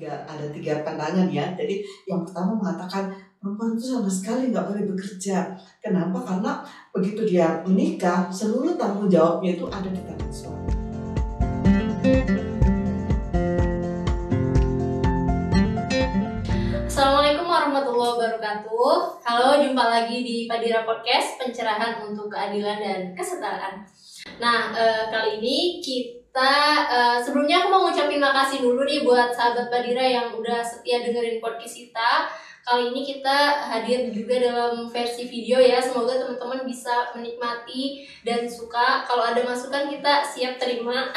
tiga ada tiga pandangan ya. Jadi yang pertama mengatakan perempuan itu sama sekali nggak boleh bekerja. Kenapa? Karena begitu dia menikah, seluruh tanggung jawabnya itu ada di tangan suami. Assalamualaikum warahmatullahi wabarakatuh. Halo, jumpa lagi di Padira Podcast, pencerahan untuk keadilan dan kesetaraan. Nah, eh, kali ini kita eh, sebelumnya aku mau ngucapin makasih dulu nih buat sahabat Padira yang udah setia dengerin podcast kita. Kali ini kita hadir juga dalam versi video ya. Semoga teman-teman bisa menikmati dan suka. Kalau ada masukan kita siap terima.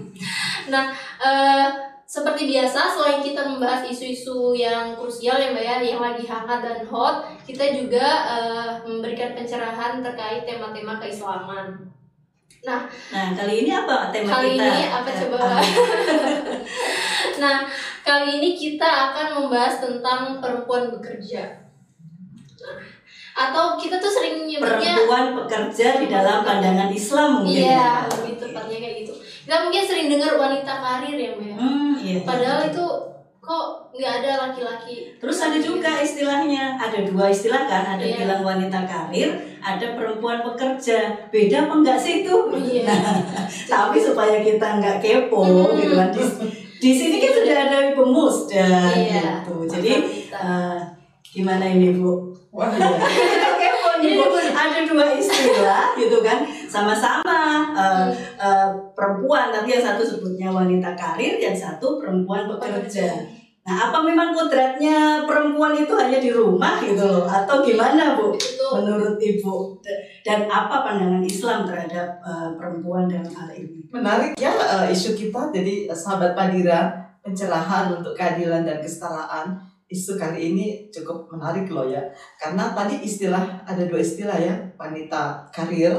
nah, eh, seperti biasa, selain kita membahas isu-isu yang krusial ya Mbak ya, yang lagi hangat dan hot, kita juga eh, memberikan pencerahan terkait tema-tema keislaman. Nah, kali ini apa tema Kali kita? ini apa coba? Ah, nah, kali ini kita akan membahas tentang perempuan bekerja. Nah, atau kita tuh sering nyebutnya perempuan pekerja di dalam pandangan Islam mungkin Iya, ya. lebih tepatnya kayak gitu. Kita mungkin sering dengar wanita karir ya, Mbak. ya. Hmm, iya. Padahal itu kok nggak ada laki-laki. Terus ada juga istilahnya, ada dua istilah kan, ada Iya. bilang wanita karir, ada perempuan pekerja. Beda apa enggak sih itu? Iya. Nah, tapi supaya kita nggak kepo Hmm. gitu kan. Di, di sini kan sudah ada ibu musda Iya. gitu. Jadi eh, gimana ini bu? Wah, iya. Kita kepo nih bu. Ada dua istilah gitu kan, sama-sama eh, eh, perempuan tapi yang satu sebutnya wanita karir, yang satu perempuan pekerja. Nah, apa memang kodratnya perempuan itu hanya di rumah gitu loh, atau gimana bu? itu Menurut ibu dan apa pandangan Islam terhadap eh, perempuan dalam hal ini? Menarik ya eh, isu kita. Jadi eh, sahabat Padira pencerahan untuk keadilan dan kesetaraan isu kali ini cukup menarik loh ya. Karena tadi istilah ada dua istilah ya wanita karir,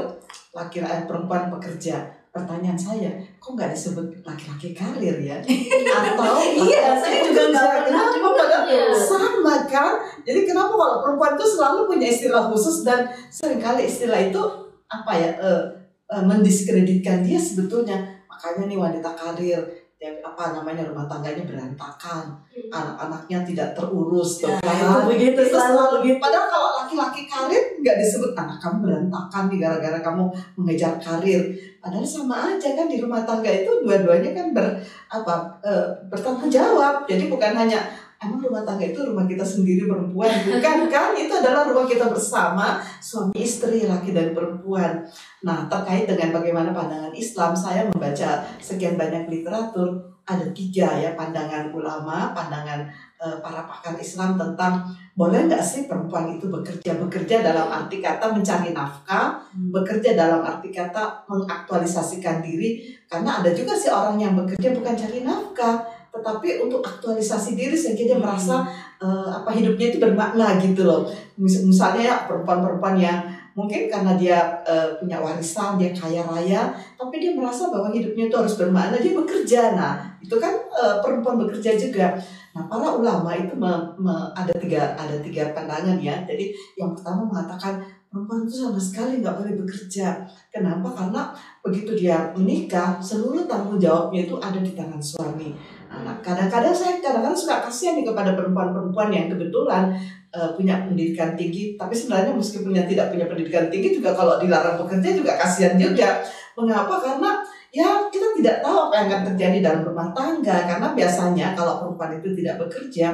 laki-laki perempuan pekerja. Pertanyaan saya, kok nggak disebut laki-laki karir ya? Atau Iya, saya juga nggak pernah. Cuma padahal sama kan? Jadi kenapa kalau perempuan itu selalu punya istilah khusus dan sering kali istilah itu apa ya eh, eh, mendiskreditkan dia sebetulnya makanya nih wanita karir apa namanya rumah tangganya berantakan. Anak-anaknya tidak terurus tuh Nah, kan. itu begitu Itu selalu gitu. padahal kalau laki-laki karir nggak disebut anak kamu berantakan nih gara-gara kamu mengejar karir. Padahal sama aja kan di rumah tangga itu dua-duanya kan ber apa eh, bertanggung jawab. Jadi bukan hanya emang rumah tangga itu rumah kita sendiri perempuan? Bukan kan? Itu adalah rumah kita bersama suami istri laki dan perempuan. Nah terkait dengan bagaimana pandangan Islam saya membaca sekian banyak literatur. Ada tiga ya pandangan ulama pandangan eh, para pakar Islam tentang boleh nggak sih perempuan itu bekerja? Bekerja dalam arti kata mencari nafkah bekerja dalam arti kata mengaktualisasikan diri. Karena ada juga sih orang yang bekerja bukan cari nafkah tetapi untuk aktualisasi diri sehingga dia merasa eh, apa hidupnya itu bermakna gitu loh. Mis- misalnya ya perempuan-perempuan yang mungkin karena dia eh, punya warisan dia kaya raya tapi dia merasa bahwa hidupnya itu harus bermakna dia bekerja. Nah itu kan eh, perempuan bekerja juga. Nah para ulama itu me- me- ada tiga ada tiga pandangan ya. Jadi yang pertama mengatakan perempuan itu sama sekali nggak boleh bekerja. Kenapa? Karena begitu dia menikah seluruh tanggung jawabnya itu ada di tangan suami Nah, kadang-kadang saya kadang-kadang suka kasihan nih kepada perempuan-perempuan yang kebetulan eh, punya pendidikan tinggi, tapi sebenarnya meskipun yang tidak punya pendidikan tinggi juga kalau dilarang bekerja juga kasihan juga. Mengapa? Karena ya kita tidak tahu apa yang akan terjadi dalam rumah tangga karena biasanya kalau perempuan itu tidak bekerja,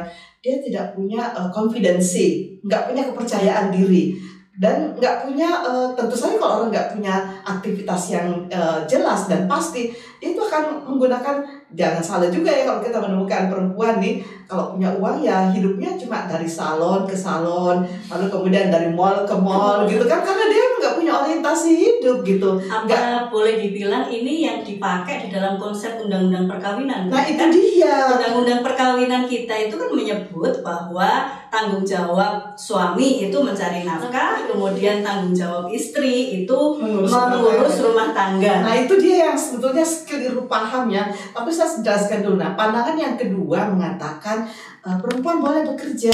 dia tidak punya konfidensi, nggak punya kepercayaan diri dan nggak punya eh, tentu saja kalau orang nggak punya aktivitas yang eh, jelas dan pasti dia itu akan menggunakan jangan salah juga ya kalau kita menemukan perempuan nih kalau punya uang ya hidupnya cuma dari salon ke salon lalu kemudian dari mall ke mall gitu kan karena dia nggak punya orientasi hidup gitu Apa boleh dibilang ini yang dipakai di dalam konsep undang-undang perkawinan? nah itu Kan dia Undang-undang perkawinan kita itu kan menyebut bahwa tanggung jawab suami itu mencari nafkah, kemudian tanggung jawab istri itu Mengurus rumah mengurus tangga. rumah tangga. Nah itu dia yang sebetulnya keliru paham ya. Tapi saya jelaskan dulu. Nah pandangan yang kedua mengatakan eh, perempuan boleh bekerja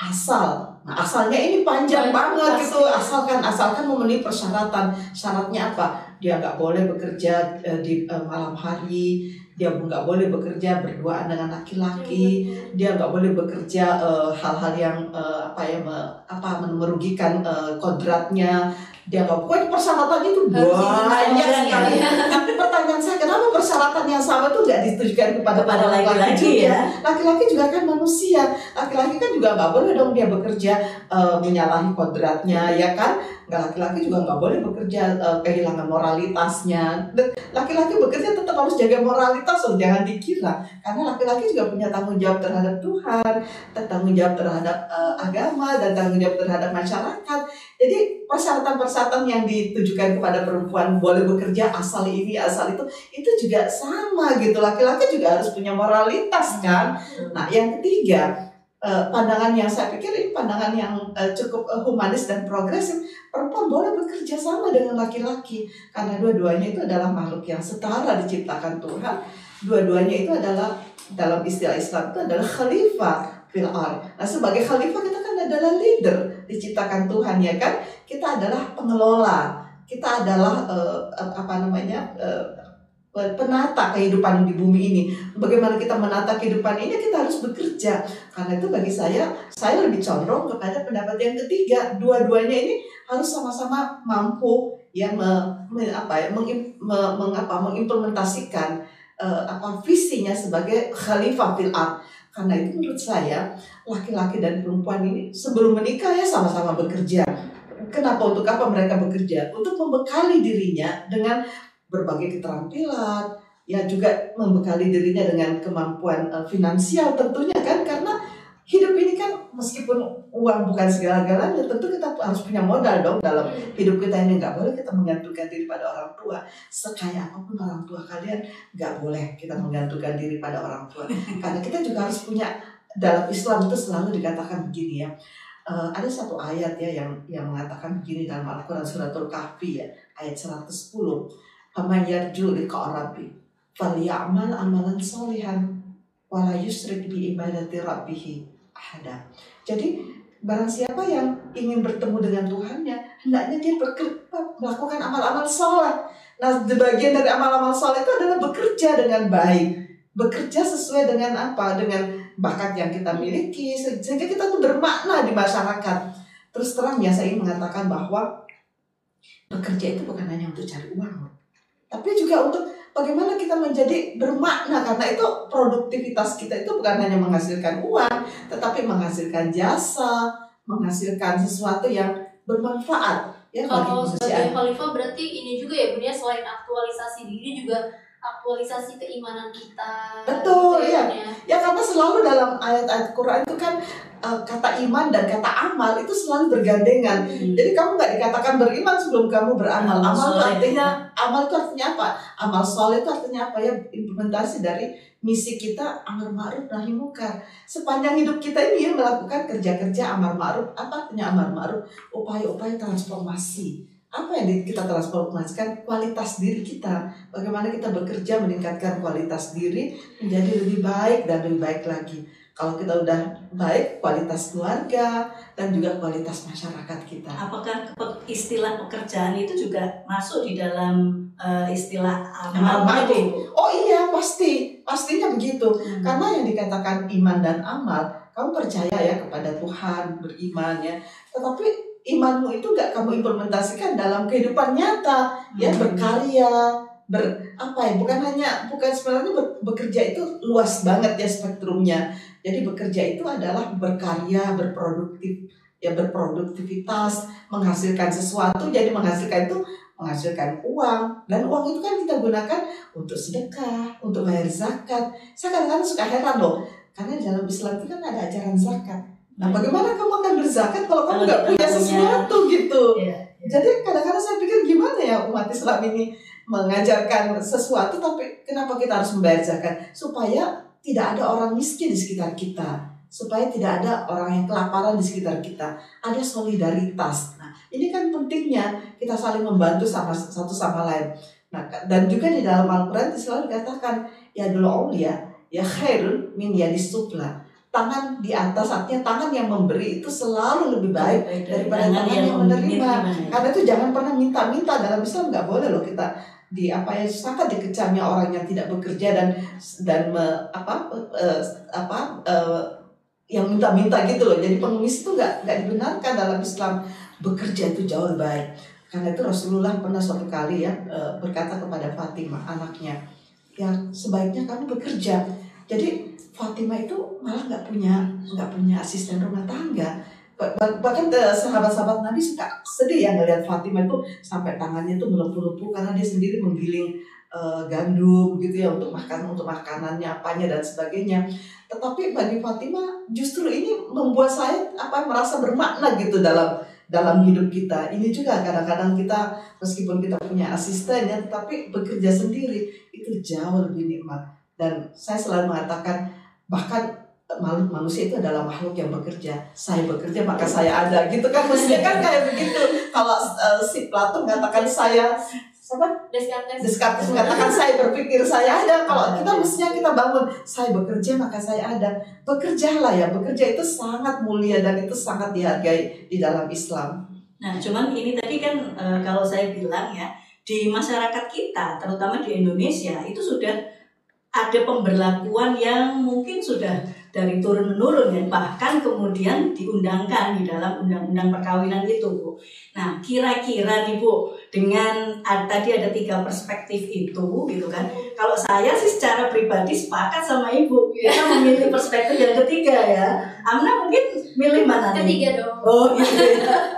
asal. Nah asalnya ini panjang Banyak banget pasti. gitu. Asalkan asalkan memenuhi persyaratan. Syaratnya apa? Dia nggak boleh bekerja eh, di eh, malam hari. dia nggak boleh bekerja berduaan dengan laki-laki dia nggak boleh bekerja eh, hal-hal yang eh, apa ya me- apa merugikan eh, kodratnya dia nggak pokoknya persyaratannya itu banyak sekali. tapi pertanyaan saya kenapa persyaratan yang sama itu nggak ditujukan kepada para laki-laki juga? ya. laki-laki juga kan manusia. Laki-laki kan juga nggak boleh dong dia bekerja eh, menyalahi kodratnya ya kan? Nggak laki-laki juga nggak boleh bekerja eh, kehilangan moralitasnya. Laki-laki bekerja tetap harus jaga moralitas loh jangan dikira. Karena laki-laki juga punya tanggung jawab terhadap Tuhan tanggung jawab terhadap eh, agama dan tanggung jawab terhadap masyarakat jadi persyaratan-persyaratan yang ditujukan kepada perempuan boleh bekerja asal ini asal itu itu juga sama gitu laki-laki juga harus punya moralitas kan Nah, yang ketiga, eh, pandangan yang saya pikir ini pandangan yang eh, cukup eh, humanis dan progresif. Perempuan boleh bekerja sama dengan laki-laki karena dua-duanya itu adalah makhluk yang setara diciptakan Tuhan. Dua-duanya itu adalah dalam istilah Islam itu adalah khalifah fil. Nah, sebagai khalifah kita kan adalah leader diciptakan Tuhan ya kan? Kita adalah pengelola. Kita adalah eh, apa namanya? eh, penata kehidupan di bumi ini bagaimana kita menata kehidupan ini kita harus bekerja karena itu bagi saya saya lebih condong kepada pendapat yang ketiga dua-duanya ini harus sama-sama mampu ya me, me- apa ya mengim- me- mengapa mengimplementasikan eh, apa visinya sebagai khalifah fil karena itu menurut saya laki-laki dan perempuan ini sebelum menikah ya sama-sama bekerja. Kenapa untuk apa mereka bekerja? Untuk membekali dirinya dengan berbagai keterampilan ya juga membekali dirinya dengan kemampuan eh, finansial tentunya kan karena meskipun uang bukan segala-galanya tentu kita harus punya modal dong dalam hidup kita ini. Nggak boleh kita menggantungkan diri pada orang tua. Sekaya apa pun orang tua kalian nggak boleh kita menggantungkan diri pada orang tua. Karena kita juga harus punya dalam Islam itu selalu dikatakan begini ya Eh, ada satu ayat ya yang yang mengatakan begini dalam Al-Quran suratul Kahfi ya ayat 110 Faman yarju liqa rabbi falyamal amalan solihan wala yusrik bi ibadati rabbih ahada. Jadi barang siapa yang ingin bertemu dengan Tuhannya, hendaknya dia beker- melakukan amal-amal soleh. Nah, bagian dari amal-amal soleh itu adalah bekerja dengan baik. Bekerja sesuai dengan apa? Dengan bakat yang kita miliki, se- sehingga kita tuh bermakna di masyarakat. Terus terang ya, saya ingin mengatakan bahwa bekerja itu bukan hanya untuk cari uang, tapi juga untuk bagaimana kita menjadi bermakna? Karena itu produktivitas kita itu bukan hanya menghasilkan uang tetapi menghasilkan jasa menghasilkan sesuatu yang bermanfaat ya Kalau sebagai khalifah berarti ini juga ya Bun ya selain aktualisasi diri juga aktualisasi keimanan kita. Betul, gitu iya. Ya. ya karena selalu dalam ayat-ayat Quran itu kan eh, kata iman dan kata amal itu selalu bergandengan Hmm. Jadi kamu nggak dikatakan beriman sebelum kamu beramal. Amal Amal itu artinya amal itu artinya apa? Amal soleh itu artinya apa ya? Implementasi dari misi kita amar ma'ruf nahi munkar. Sepanjang hidup kita ini ya melakukan kerja-kerja amar ma'ruf. Apa artinya amar ma'ruf? Upaya-upaya transformasi. Apa yang kita transformasikan? Kualitas diri kita. Bagaimana kita bekerja meningkatkan kualitas diri menjadi lebih baik dan lebih baik lagi. Kalau kita udah baik, kualitas keluarga dan juga kualitas masyarakat kita. Apakah istilah pekerjaan itu juga masuk di dalam eh, istilah Amal itu? Oh iya, pasti. Pastinya begitu. Hmm. Karena yang dikatakan iman dan amal, kamu percaya ya kepada Tuhan, beriman ya. Tetapi imanmu itu gak kamu implementasikan dalam kehidupan nyata, ya Hmm. berkarya, ber apa ya? Bukan hanya bukan sebenarnya ber- bekerja itu luas banget ya spektrumnya. Jadi bekerja itu adalah berkarya, berproduktif, ya berproduktivitas, menghasilkan sesuatu. Jadi menghasilkan itu menghasilkan uang dan uang itu kan kita gunakan untuk sedekah, untuk bayar zakat. Saya kadang-kadang suka heran loh, karena di dalam Islam itu kan ada ajaran zakat. Nah, bagaimana kamu akan berzakat kalau kamu nggak punya punya- sesuatu gitu? Iya, iya. Jadi kadang-kadang saya pikir gimana ya umat Islam ini mengajarkan sesuatu, tapi kenapa kita harus membayar zakat? Supaya tidak ada orang miskin di sekitar kita, supaya tidak ada orang yang kelaparan di sekitar kita. Ada solidaritas. Nah, ini kan pentingnya kita saling membantu sama satu sama lain. Nah, dan juga di dalam Al-Quran selalu dikatakan ya dulu ya ya khairun min yadis sufla. Tangan di atas artinya tangan yang memberi itu selalu lebih baik daripada tangan yang menerima. Karena itu jangan pernah minta-minta dalam Islam nggak boleh loh kita di apa ya sangat dikecamnya orang yang tidak bekerja dan dan me, apa eh, apa eh, yang minta-minta gitu loh. Jadi pengemis itu nggak nggak dibenarkan dalam Islam. Bekerja itu jauh lebih baik. Karena itu Rasulullah pernah suatu kali ya eh, berkata kepada Fatimah anaknya, ya sebaiknya kamu bekerja. Jadi Fatimah itu malah nggak punya nggak punya asisten rumah tangga. Ba- ba- Bahkan eh, sahabat-sahabat Nabi suka sedih ya ngelihat Fatimah itu sampai tangannya itu melepuh-lepuh karena dia sendiri menggiling eh, gandum gitu ya untuk makan untuk makanannya apanya dan sebagainya. Tetapi bagi Fatimah justru ini membuat saya apa merasa bermakna gitu dalam dalam hidup kita. Ini juga kadang-kadang kita meskipun kita punya asisten ya, tetapi bekerja sendiri itu jauh lebih nikmat. Dan saya selalu mengatakan bahkan makhluk manusia itu adalah makhluk yang bekerja. Saya bekerja maka saya ada gitu kan mestinya kan kayak begitu. Kalau eh, si Plato mengatakan saya siapa? Descartes. Descartes mengatakan saya berpikir saya ada. Kalau kita mestinya kita bangun saya bekerja maka saya ada. Bekerjalah ya. Bekerja itu sangat mulia dan itu sangat dihargai di dalam Islam. Nah, cuman ini tadi kan e, kalau saya bilang ya di masyarakat kita, terutama di Indonesia itu sudah ada pemberlakuan yang mungkin sudah dari turun menurun ya bahkan kemudian diundangkan di dalam undang-undang perkawinan itu bu. Nah kira-kira nih bu dengan tadi ada tiga perspektif itu gitu kan. Kalau saya sih secara pribadi sepakat sama ibu kita memilih perspektif yang ketiga ya. Amna mungkin milih mana nih? Ketiga dong. Oh iya.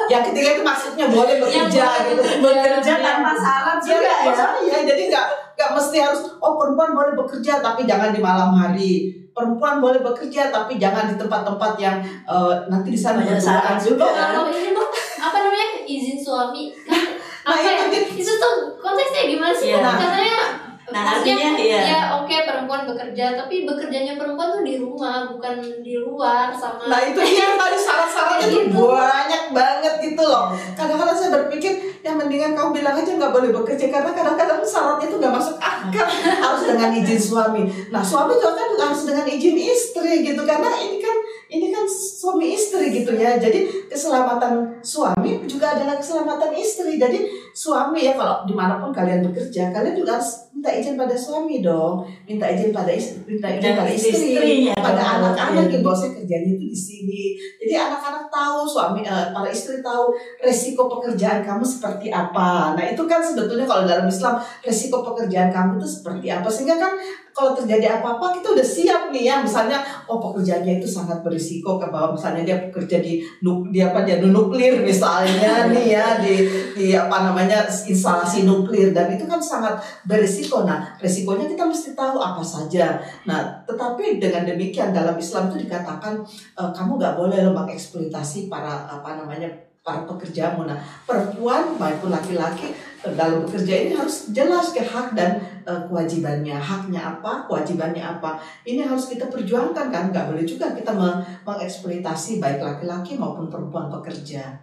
Yang ketiga itu maksudnya boleh bekerja boleh gitu. bekerja. bekerja tanpa syarat Iya, juga ya. ya. Jadi nggak nggak mesti harus oh perempuan boleh bekerja tapi jangan di malam hari. Perempuan boleh bekerja tapi jangan di tempat-tempat yang eh, nanti di sana berduaan syarat juga. Kalau ini tuh apa namanya izin suami kan Nah, apa ya? itu dia- itu tuh konteksnya gimana sih? Iya. Katanya Nah, maksudnya, artinya, iya. ya oke perempuan bekerja tapi bekerjanya perempuan tuh di rumah bukan di luar sama Nah itu dia tadi syarat-syaratnya tuh Gitu. banyak banget gitu loh. Kadang-kadang saya berpikir ya mendingan kamu bilang aja nggak boleh bekerja karena kadang-kadang syaratnya itu nggak masuk akal harus dengan izin suami. Nah suami juga kan harus dengan izin istri gitu karena ini kan ini kan suami istri gitu ya. Jadi keselamatan suami juga adalah keselamatan istri. Jadi suami ya kalau di mana pun kalian bekerja kalian juga harus minta izin pada suami dong, minta izin pada istri, minta izin Dan pada istri istrinya pada dong. anak-anak yang bosnya kerjanya itu di sini. Jadi anak-anak tahu suami eh, para istri tahu resiko pekerjaan kamu seperti apa. Nah, itu kan sebetulnya kalau dalam Islam resiko pekerjaan kamu itu seperti apa sehingga kan kalau terjadi apa-apa kita udah siap nih ya. Misalnya oh pekerjaannya itu sangat berisiko ke bawah. Misalnya dia bekerja di nuk dia apa dia di nuklir misalnya nih ya di di apa namanya instalasi nuklir. Dan itu kan sangat berisiko. Nah resikonya kita mesti tahu apa saja. Nah, tetapi dengan demikian dalam Islam itu dikatakan eh, kamu nggak boleh loh mengeksploitasi para apa namanya para pekerjamu. Nah, perempuan maupun laki-laki eh, dalam bekerja ini harus jelas ke hak dan eh, kewajibannya, haknya apa, kewajibannya apa. Ini harus kita perjuangkan kan, nggak boleh juga kita me- mengeksploitasi baik laki-laki maupun perempuan pekerja.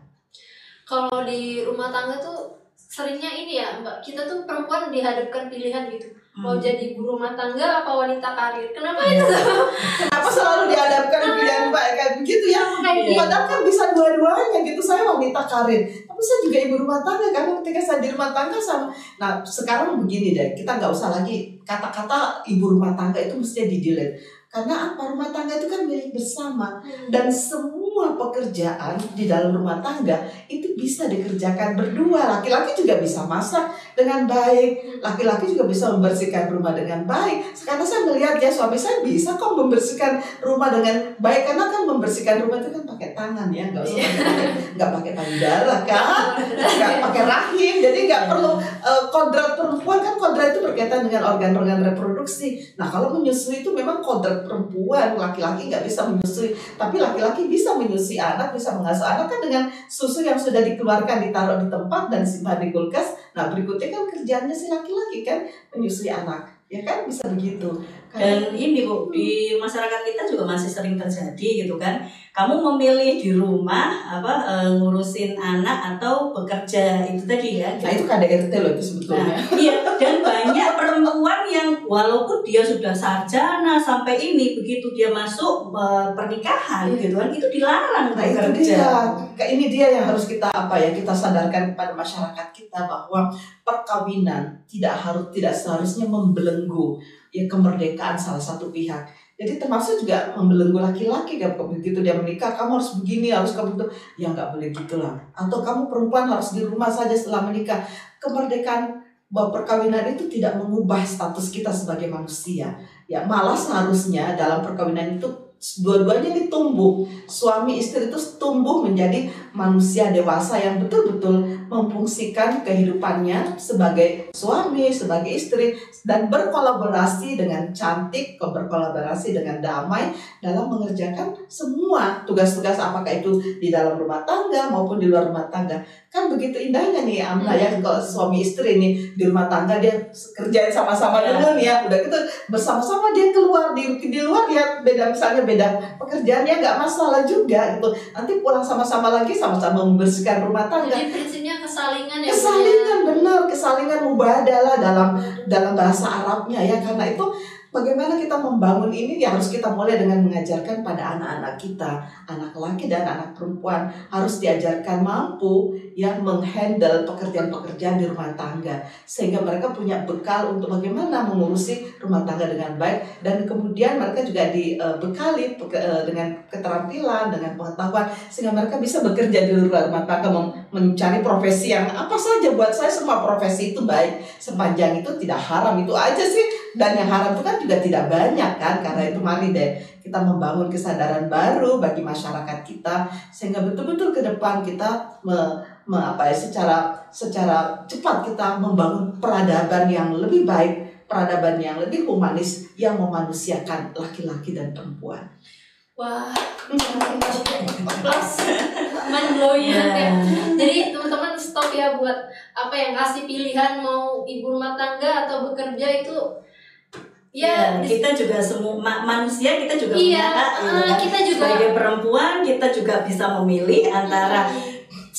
kalau di rumah tangga tuh seringnya ini ya mbak kita tuh perempuan dihadapkan pilihan gitu mau Hmm. jadi ibu rumah tangga apa wanita karir kenapa Iya. itu Kenapa selalu dihadapkan pilihan baik kayak begitu ya? gitu Padahal kan bisa dua-duanya gitu. Saya wanita karir, tapi saya juga ibu rumah tangga karena ketika saya di rumah tangga sama. Nah sekarang begini deh, kita nggak usah lagi kata-kata ibu rumah tangga itu mestinya di delete. Karena apa? Rumah tangga itu kan milik bersama. Hmm. dan semua pekerjaan di dalam rumah tangga itu bisa dikerjakan berdua. Laki-laki juga bisa masak dengan baik, laki-laki juga bisa membersihkan rumah dengan baik. Karena saya melihat ya suami saya bisa kok membersihkan rumah dengan baik. Karena kan membersihkan rumah itu kan pakai tangan ya, nggak usah pakai nggak pakai payudara kan, nggak pakai rahim. Jadi nggak perlu eh, kodrat perempuan. Kan kodrat itu berkaitan dengan organ-organ reproduksi. Nah kalau menyusui itu memang kodrat perempuan, laki-laki nggak bisa menyusui, tapi laki-laki bisa menyusui anak, bisa mengasuh anak kan dengan susu yang sudah dikeluarkan ditaruh di tempat dan simpan di kulkas. Nah berikutnya kan kerjaannya si laki-laki kan menyusui anak, ya kan bisa begitu. Kan- Dan ini bu di masyarakat kita juga masih sering terjadi gitu kan. Kamu memilih di rumah apa eh, ngurusin anak atau bekerja itu tadi ya. Nah itu KDRT loh itu sebetulnya. Nah, iya dan banyak yang walaupun dia sudah sarjana sampai ini begitu dia masuk eh, pernikahan Iya. gitu kan itu dilarang Nah itu bekerja. dia, Kayak ini dia yang harus kita apa ya kita sadarkan kepada masyarakat kita bahwa perkawinan tidak harus tidak seharusnya membelenggu ya kemerdekaan salah satu pihak. Jadi termasuk juga membelenggu laki-laki kan begitu dia menikah kamu harus begini harus kamu itu ya nggak boleh gitulah. Atau kamu perempuan harus di rumah saja setelah menikah. Kemerdekaan bahwa perkawinan itu tidak mengubah status kita sebagai manusia. Ya malah seharusnya dalam perkawinan itu dua-duanya ini tumbuh suami istri itu tumbuh menjadi manusia dewasa yang betul-betul memfungsikan kehidupannya sebagai suami, sebagai istri dan berkolaborasi dengan cantik, berkolaborasi dengan damai dalam mengerjakan semua tugas-tugas apakah itu di dalam rumah tangga maupun di luar rumah tangga. Kan begitu indahnya nih Amna ya kalau suami istri nih di rumah tangga dia kerjain sama-sama Ya. dulu nih ya udah gitu bersama-sama dia keluar di di luar ya beda misalnya beda pekerjaannya nggak masalah juga gitu nanti pulang sama-sama lagi sama-sama membersihkan rumah tangga Jadi prinsipnya kesalingan ya. Ya? kesalingan benar kesalingan mubadalah dalam dalam bahasa Arabnya ya karena itu bagaimana kita membangun ini? Ya harus kita mulai dengan mengajarkan pada anak-anak kita. Anak laki dan anak perempuan harus diajarkan mampu yang menghandle pekerjaan-pekerjaan di rumah tangga. Sehingga mereka punya bekal untuk bagaimana mengurusi rumah tangga dengan baik. Dan kemudian mereka juga dibekali eh, dengan keterampilan dengan pengetahuan. Sehingga mereka bisa bekerja di luar rumah tangga mencari profesi yang apa saja buat saya semua profesi itu baik sepanjang itu tidak haram itu aja sih. Dan yang haram itu kan juga tidak banyak kan karena itu mari deh kita membangun kesadaran baru bagi masyarakat kita sehingga betul-betul ke depan kita me- me- apa ya secara secara cepat kita membangun peradaban yang lebih baik peradaban yang lebih humanis yang memanusiakan laki-laki dan perempuan. Wah, mind blowing Ya. ya. Jadi teman-teman stop ya buat apa yang kasih pilihan mau ibu rumah tangga atau bekerja itu Ya, ya, kita juga semua ma- manusia kita juga Iya, punya hak kan. kita juga sebagai perempuan kita juga bisa memilih antara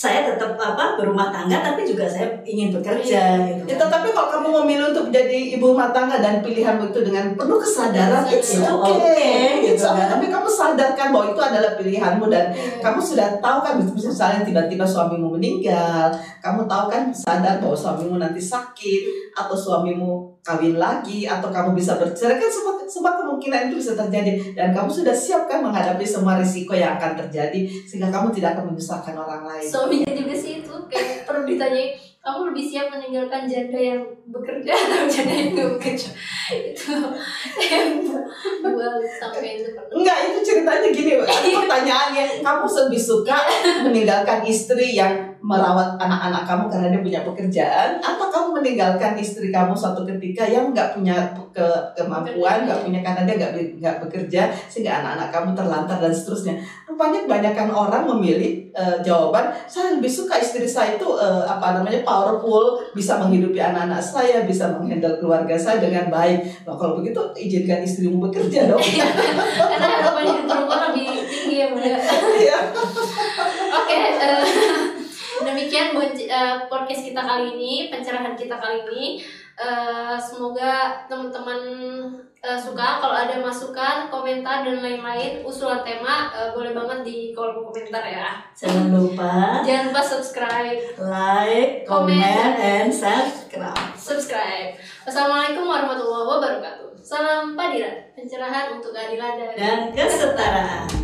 saya tetap apa berumah tangga tapi juga saya ingin bekerja gitu. Ya, tetapi kalau kamu memilih untuk menjadi ibu rumah tangga dan pilihanmu itu dengan penuh kesadaran, it's Iya, okay. oke, It's gitu okay. kan. Tapi kamu sadarkan bahwa itu adalah pilihanmu dan Iya. kamu sudah tahu kan misalnya tiba-tiba suamimu meninggal, kamu tahu kan sadar bahwa suamimu nanti sakit atau suamimu kawin lagi atau kamu bisa bercerai kan semua semua kemungkinan itu bisa terjadi dan kamu sudah siap kan menghadapi semua risiko yang akan terjadi sehingga kamu tidak akan menyusahkan orang lain. suaminya juga sih itu kayak perlu ditanya kamu lebih siap meninggalkan janda yang bekerja atau janda yang nggak bekerja itu yang dua sampai itu Enggak, itu ceritanya gini, pertanyaannya. Kamu lebih suka meninggalkan istri yang merawat anak-anak kamu karena dia punya pekerjaan, atau kamu meninggalkan istri kamu suatu ketika yang nggak punya ke, kemampuan, nggak punya karena dia nggak nggak bekerja sehingga anak-anak kamu terlantar dan seterusnya. Rupanya kebanyakan orang memilih eh, jawaban saya lebih suka istri saya itu eh, apa namanya powerful, bisa menghidupi anak-anak saya, bisa menghandle keluarga saya dengan baik. Nah, kalau begitu izinkan istrimu bekerja dong. karena harapan perempuan lebih tinggi ya bunda Iya. Oke, eh, demikian eh, podcast kita kali ini, pencerahan kita kali ini. Eh, semoga teman-teman eh, suka. Kalau ada masukan, komentar dan lain-lain, usulan tema, eh, boleh banget di kolom komentar ya. Jangan lupa Jangan lupa subscribe, like, Comment. comment, and subscribe. subscribe. Wassalamualaikum warahmatullahi wabarakatuh. Salam Padira, pencerahan untuk keadilan dan Dan kesetaraan.